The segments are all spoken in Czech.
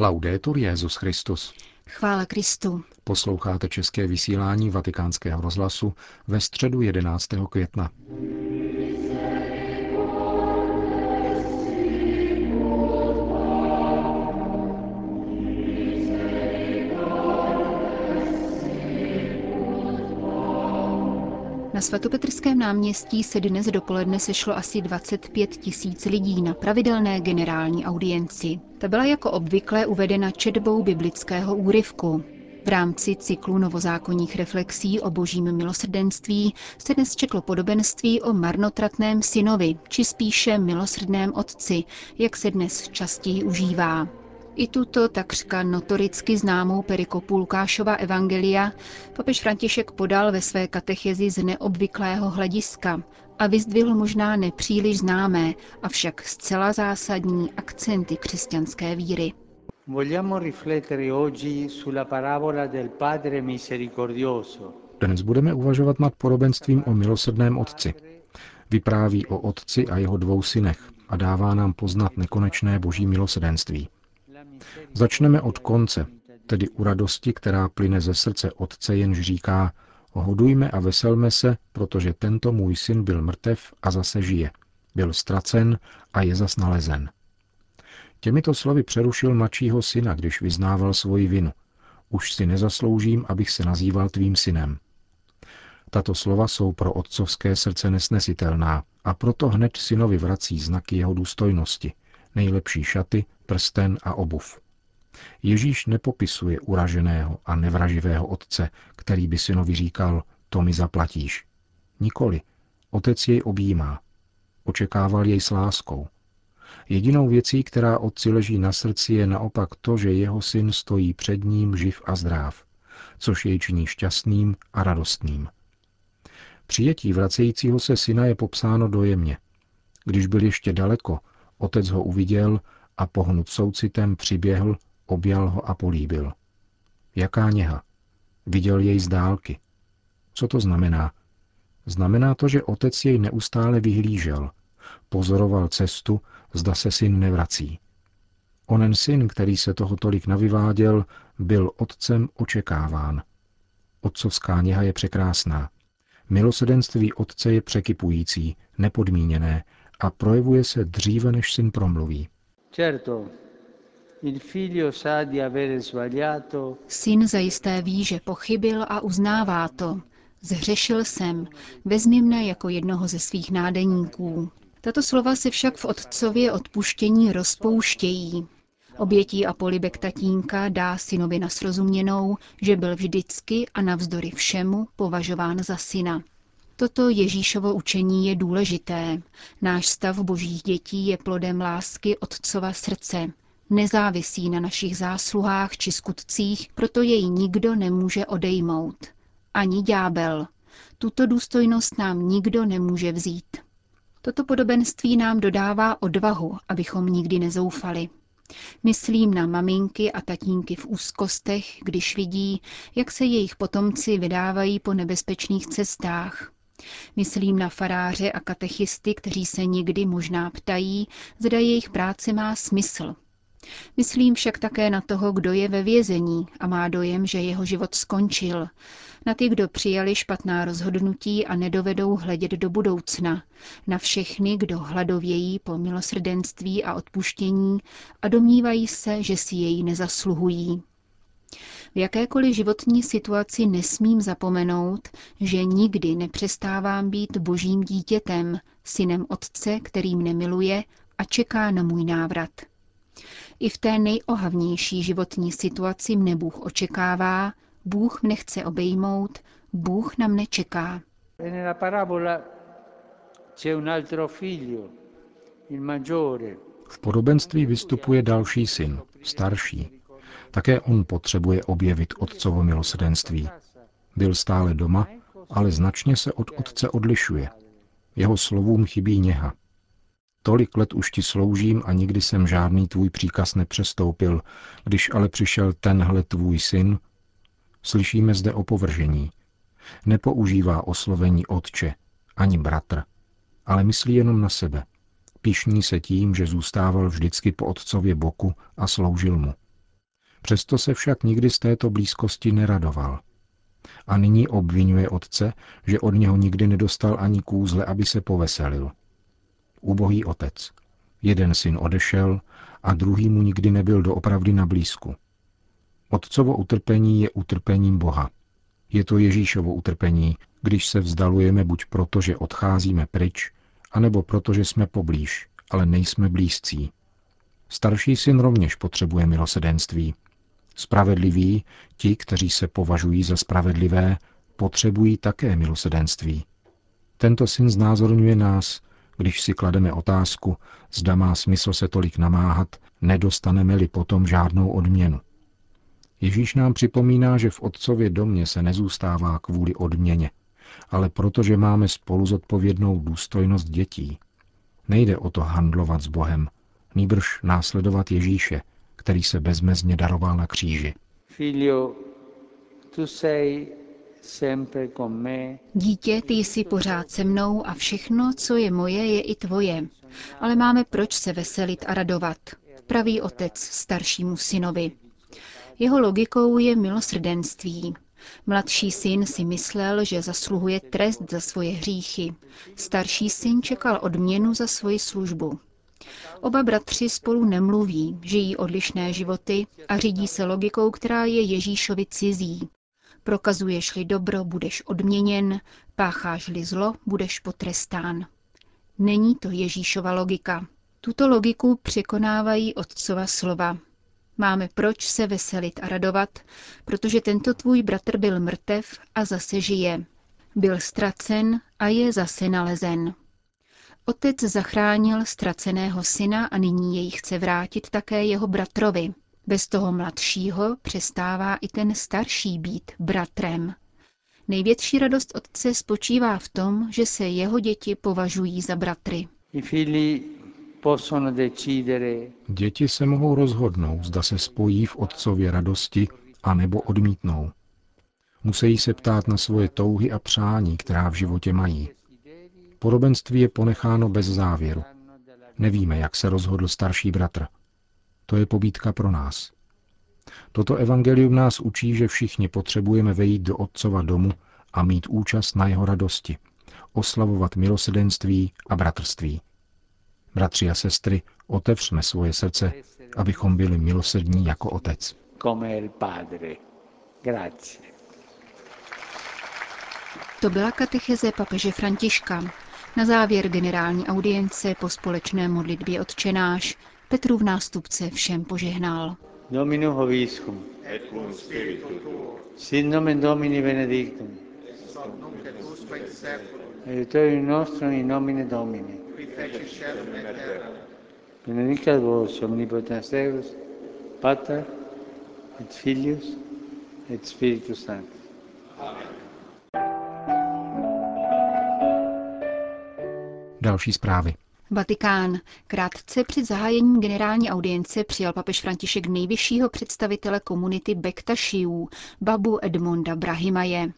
Laudetur Jezus Christus. Chvála Kristu. Posloucháte české vysílání Vatikánského rozhlasu ve středu 11. května. Na svatopetrském náměstí se dnes dopoledne sešlo asi 25 tisíc lidí na pravidelné generální audienci. Ta byla jako obvykle uvedena četbou biblického úryvku. V rámci cyklu novozákonních reflexí o božím milosrdenství se dnes četlo podobenství o marnotratném synovi, či spíše milosrdném otci, jak se dnes častěji užívá. I tuto takřka notoricky známou perikopu Lukášova evangelia papež František podal ve své katechezi z neobvyklého hlediska a vyzdvihl možná nepříliš známé, avšak zcela zásadní akcenty křesťanské víry. Dnes budeme uvažovat nad podobenstvím o milosrdném otci. Vypráví o otci a jeho dvou synech a dává nám poznat nekonečné boží milosrdenství. Začneme od konce, tedy u radosti, která plyne ze srdce Otce, jenž říká, hodujme a veselme se, protože tento můj syn byl mrtev a zase žije. Byl ztracen a je zas nalezen. Těmito slovy přerušil mladšího syna, když vyznával svoji vinu. Už si nezasloužím, abych se nazýval tvým synem. Tato slova jsou pro otcovské srdce nesnesitelná a proto hned synovi vrací znaky jeho důstojnosti, nejlepší šaty, prsten a obuv. Ježíš nepopisuje uraženého a nevraživého otce, který by synovi říkal, to mi zaplatíš. Nikoli. Otec jej objímá. Očekával jej s láskou. Jedinou věcí, která otci leží na srdci, je naopak to, že jeho syn stojí před ním živ a zdrav, což jej činí šťastným a radostným. Přijetí vracejícího se syna je popsáno dojemně. Když byl ještě daleko, otec ho uviděl a pohnut soucitem přiběhl, objal ho a políbil. Jaká něha? Viděl jej z dálky. Co to znamená? Znamená to, že otec jej neustále vyhlížel, pozoroval cestu, zda se syn nevrací. Onen syn, který se toho tolik navyváděl, byl otcem očekáván. Otcovská něha je překrásná. Milosedenství otce je překypující, nepodmíněné a projevuje se dříve, než syn promluví. Syn zajisté ví, že pochybil a uznává to. Zhřešil jsem, vezmi mne jako jednoho ze svých nádeníků. Tato slova se však v otcově odpuštění rozpouštějí. Obětí a polibek tatínka dá synovi na srozuměnou, že byl vždycky a navzdory všemu považován za syna. Toto Ježíšovo učení je důležité. Náš stav božích dětí je plodem lásky Otcova srdce. Nezávisí na našich zásluhách či skutcích, proto jej nikdo nemůže odejmout. Ani ďábel. Tuto důstojnost nám nikdo nemůže vzít. Toto podobenství nám dodává odvahu, abychom nikdy nezoufali. Myslím na maminky a tatínky v úzkostech, když vidí, jak se jejich potomci vydávají po nebezpečných cestách, Myslím na faráře a katechisty, kteří se někdy možná ptají, zda jejich práce má smysl. Myslím však také na toho, kdo je ve vězení a má dojem, že jeho život skončil. Na ty, kdo přijali špatná rozhodnutí a nedovedou hledět do budoucna. Na všechny, kdo hladovějí po milosrdenství a odpuštění a domnívají se, že si jej nezasluhují. V jakékoliv životní situaci nesmím zapomenout, že nikdy nepřestávám být božím dítětem, synem otce, který mne miluje a čeká na můj návrat. I v té nejohavnější životní situaci mne Bůh očekává, Bůh mne chce obejmout, Bůh na mne čeká. V podobenství vystupuje další syn, starší, také on potřebuje objevit otcovo milosrdenství. Byl stále doma, ale značně se od otce odlišuje. Jeho slovům chybí něha. Tolik let už ti sloužím a nikdy jsem žádný tvůj příkaz nepřestoupil, když ale přišel tenhle tvůj syn, slyšíme zde opovržení. Nepoužívá oslovení otče, ani bratr, ale myslí jenom na sebe. Pišní se tím, že zůstával vždycky po otcově boku a sloužil mu. Přesto se však nikdy z této blízkosti neradoval. A nyní obvinuje otce, že od něho nikdy nedostal ani kůzle, aby se poveselil. Ubohý otec. Jeden syn odešel a druhý mu nikdy nebyl doopravdy na blízku. Otcovo utrpení je utrpením Boha. Je to Ježíšovo utrpení, když se vzdalujeme buď proto, že odcházíme pryč, anebo proto, že jsme poblíž, ale nejsme blízcí. Starší syn rovněž potřebuje milosedenství. Spravedliví, ti, kteří se považují za spravedlivé, potřebují také milosedenství. Tento syn znázorňuje nás, když si klademe otázku, zda má smysl se tolik namáhat, nedostaneme-li potom žádnou odměnu. Ježíš nám připomíná, že v Otcově domě se nezůstává kvůli odměně, ale protože máme spolu zodpovědnou důstojnost dětí. Nejde o to handlovat s Bohem, nýbrž následovat Ježíše, který se bezmezně daroval na kříži. Filio, tu sei Dítě, ty jsi pořád se mnou a všechno, co je moje, je i tvoje. Ale máme proč se veselit a radovat, pravý otec staršímu synovi. Jeho logikou je milosrdenství. Mladší syn si myslel, že zasluhuje trest za svoje hříchy. Starší syn čekal odměnu za svoji službu. Oba bratři spolu nemluví, žijí odlišné životy a řídí se logikou, která je Ježíšovi cizí. Prokazuješ-li dobro, budeš odměněn, pácháš-li zlo, budeš potrestán. Není to Ježíšova logika. Tuto logiku překonávají otcova slova. Máme proč se veselit a radovat, protože tento tvůj bratr byl mrtev a zase žije. Byl ztracen a je zase nalezen. Otec zachránil ztraceného syna a nyní jej chce vrátit také jeho bratrovi. Bez toho mladšího přestává i ten starší být bratrem. Největší radost otce spočívá v tom, že se jeho děti považují za bratry. Děti se mohou rozhodnout, zda se spojí v otcově radosti, anebo odmítnou. Musí se ptát na svoje touhy a přání, která v životě mají. Podobenství je ponecháno bez závěru. Nevíme, jak se rozhodl starší bratr. To je pobídka pro nás. Toto evangelium nás učí, že všichni potřebujeme vejít do Otcova domu a mít účast na jeho radosti, oslavovat milosedenství a bratrství. Bratři a sestry, otevřme svoje srdce, abychom byli milosrdní jako Otec. To byla katecheze papeže Františka. Na závěr generální audience po společné modlitbě odčenáš Petrův nástupce všem požehnal. Domino hoviscum. Et cum spiritu tuo. Sit nomen Domini benedictum. Nunc et usque in seculum. Aiutorium nostrum in nomine Domini. Qui feci celum et terra. Benedicat vos omnipotens Deus, Pater et Filius et Spiritus Sanctus. Amen. Další zprávy. Vatikán. Krátce před zahájením generální audience přijal papež František nejvyššího představitele komunity Bektašiů, babu Edmonda Brahimaje.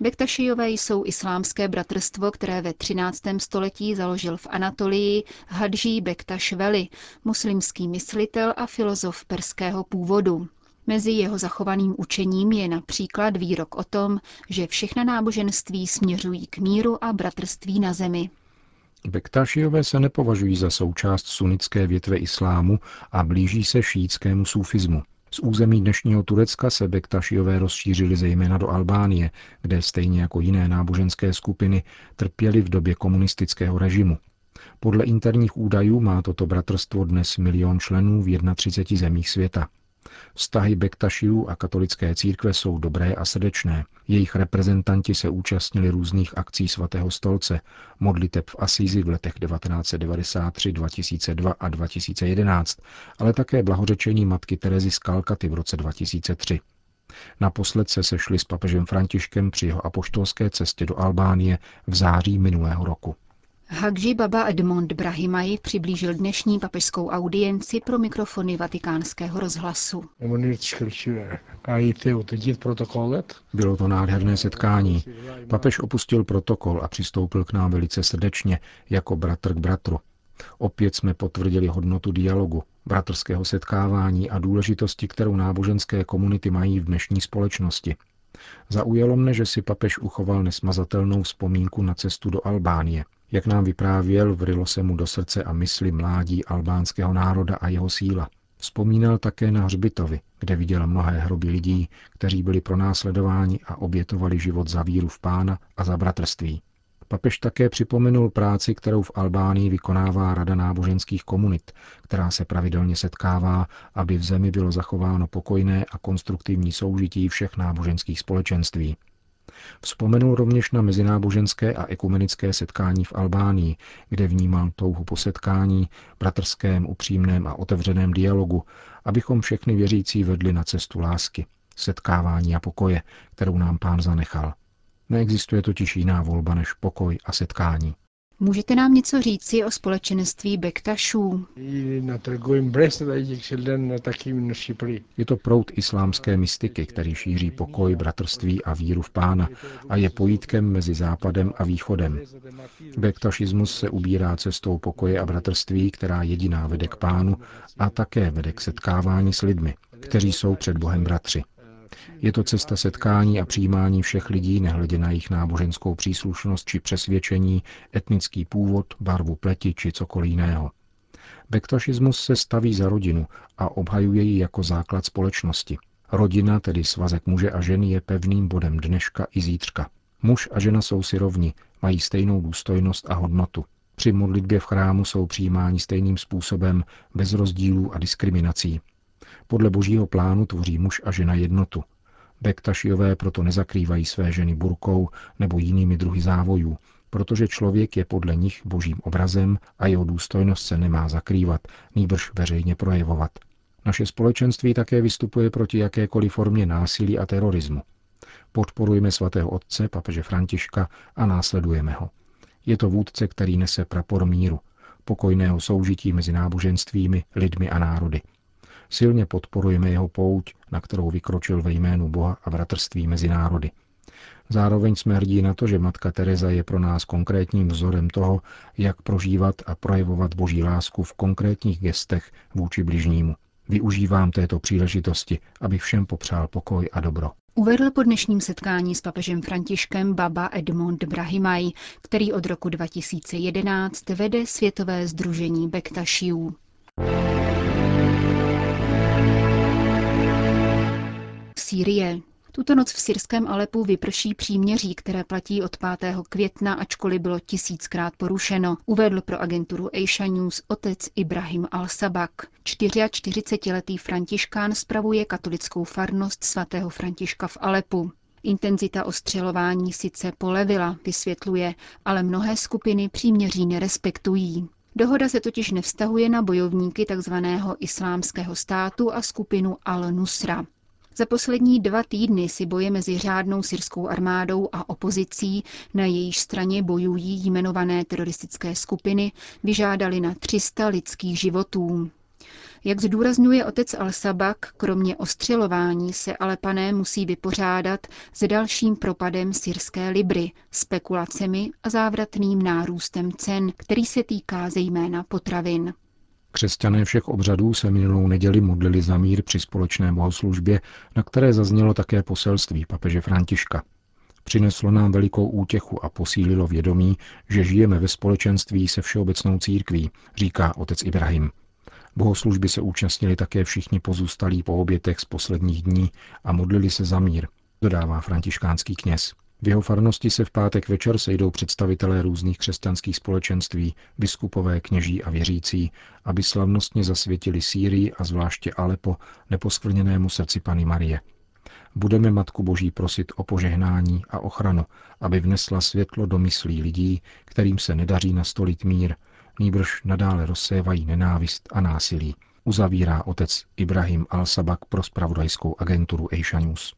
Bektašijové jsou islámské bratrstvo, které ve 13. století založil v Anatolii Hadží Bektašveli, muslimský myslitel a filozof perského původu. Mezi jeho zachovaným učením je například výrok o tom, že všechna náboženství směřují k míru a bratrství na zemi. Bektašiové se nepovažují za součást sunnické větve islámu a blíží se šítskému sufismu. Z území dnešního Turecka se Bektašiové rozšířili zejména do Albánie, kde stejně jako jiné náboženské skupiny trpěli v době komunistického režimu. Podle interních údajů má toto bratrstvo dnes milion členů v 31 zemích světa. Vztahy Bektašiů a katolické církve jsou dobré a srdečné. Jejich reprezentanti se účastnili různých akcí svatého stolce, modliteb v Asízi v letech 1993, 2002 a 2011, ale také blahořečení matky Terezy z Kalkaty v roce 2003. Naposled se sešli s papežem Františkem při jeho apoštolské cestě do Albánie v září minulého roku. Hagži Baba Edmond Brahimaj přiblížil dnešní papežskou audienci pro mikrofony vatikánského rozhlasu. Bylo to nádherné setkání. Papež opustil protokol a přistoupil k nám velice srdečně, jako bratr k bratru. Opět jsme potvrdili hodnotu dialogu, bratrského setkávání a důležitosti, kterou náboženské komunity mají v dnešní společnosti. Zaujalo mne, že si papež uchoval nesmazatelnou vzpomínku na cestu do Albánie. Jak nám vyprávěl, vrilo se mu do srdce a mysli mládí albánského národa a jeho síla. Vzpomínal také na hřbitovi, kde viděl mnohé hroby lidí, kteří byli pronásledováni a obětovali život za víru v pána a za bratrství. Papež také připomenul práci, kterou v Albánii vykonává Rada náboženských komunit, která se pravidelně setkává, aby v zemi bylo zachováno pokojné a konstruktivní soužití všech náboženských společenství. Vzpomenul rovněž na mezináboženské a ekumenické setkání v Albánii, kde vnímal touhu po setkání, bratrském, upřímném a otevřeném dialogu, abychom všechny věřící vedli na cestu lásky, setkávání a pokoje, kterou nám pán zanechal. Neexistuje totiž jiná volba než pokoj a setkání. Můžete nám něco říci o společenství Bektašů? Je to proud islámské mystiky, který šíří pokoj, bratrství a víru v pána a je pojítkem mezi západem a východem. Bektašismus se ubírá cestou pokoje a bratrství, která jediná vede k pánu a také vede k setkávání s lidmi, kteří jsou před Bohem bratři. Je to cesta setkání a přijímání všech lidí, nehledě na jejich náboženskou příslušnost či přesvědčení, etnický původ, barvu pleti či cokoliv jiného. Bektašismus se staví za rodinu a obhajuje ji jako základ společnosti. Rodina, tedy svazek muže a ženy, je pevným bodem dneška i zítřka. Muž a žena jsou si rovni, mají stejnou důstojnost a hodnotu. Při modlitbě v chrámu jsou přijímáni stejným způsobem, bez rozdílů a diskriminací. Podle božího plánu tvoří muž a žena jednotu. Bektašiové proto nezakrývají své ženy burkou nebo jinými druhy závojů, protože člověk je podle nich božím obrazem a jeho důstojnost se nemá zakrývat, nýbrž veřejně projevovat. Naše společenství také vystupuje proti jakékoliv formě násilí a terorismu. Podporujeme svatého otce, papeže Františka a následujeme ho. Je to vůdce, který nese prapor míru, pokojného soužití mezi náboženstvími, lidmi a národy – Silně podporujeme jeho pouť, na kterou vykročil ve jménu Boha a bratrství mezi národy. Zároveň jsme hrdí na to, že Matka Teresa je pro nás konkrétním vzorem toho, jak prožívat a projevovat boží lásku v konkrétních gestech vůči bližnímu. Využívám této příležitosti, aby všem popřál pokoj a dobro. Uvedl po dnešním setkání s papežem Františkem baba Edmond Brahimaj, který od roku 2011 vede Světové združení Bektašiů. Sýrie. Tuto noc v syrském Alepu vyprší příměří, které platí od 5. května, ačkoliv bylo tisíckrát porušeno, uvedl pro agenturu Asia News otec Ibrahim al-Sabak. 44-letý františkán spravuje katolickou farnost svatého Františka v Alepu. Intenzita ostřelování sice polevila, vysvětluje, ale mnohé skupiny příměří nerespektují. Dohoda se totiž nevztahuje na bojovníky tzv. islámského státu a skupinu Al-Nusra. Za poslední dva týdny si boje mezi řádnou syrskou armádou a opozicí, na jejíž straně bojují jmenované teroristické skupiny, vyžádali na 300 lidských životů. Jak zdůrazňuje otec Al-Sabak, kromě ostřelování se ale pané musí vypořádat s dalším propadem syrské libry, spekulacemi a závratným nárůstem cen, který se týká zejména potravin. Křesťané všech obřadů se minulou neděli modlili za mír při společné bohoslužbě, na které zaznělo také poselství papeže Františka. Přineslo nám velikou útěchu a posílilo vědomí, že žijeme ve společenství se všeobecnou církví, říká otec Ibrahim. Bohoslužby se účastnili také všichni pozůstalí po obětech z posledních dní a modlili se za mír, dodává františkánský kněz. V jeho farnosti se v pátek večer sejdou představitelé různých křesťanských společenství, biskupové, kněží a věřící, aby slavnostně zasvětili Sýrii a zvláště Alepo neposkvrněnému srdci Pany Marie. Budeme Matku Boží prosit o požehnání a ochranu, aby vnesla světlo do myslí lidí, kterým se nedaří nastolit mír, nýbrž nadále rozsévají nenávist a násilí, uzavírá otec Ibrahim al-Sabak pro spravodajskou agenturu Asia News.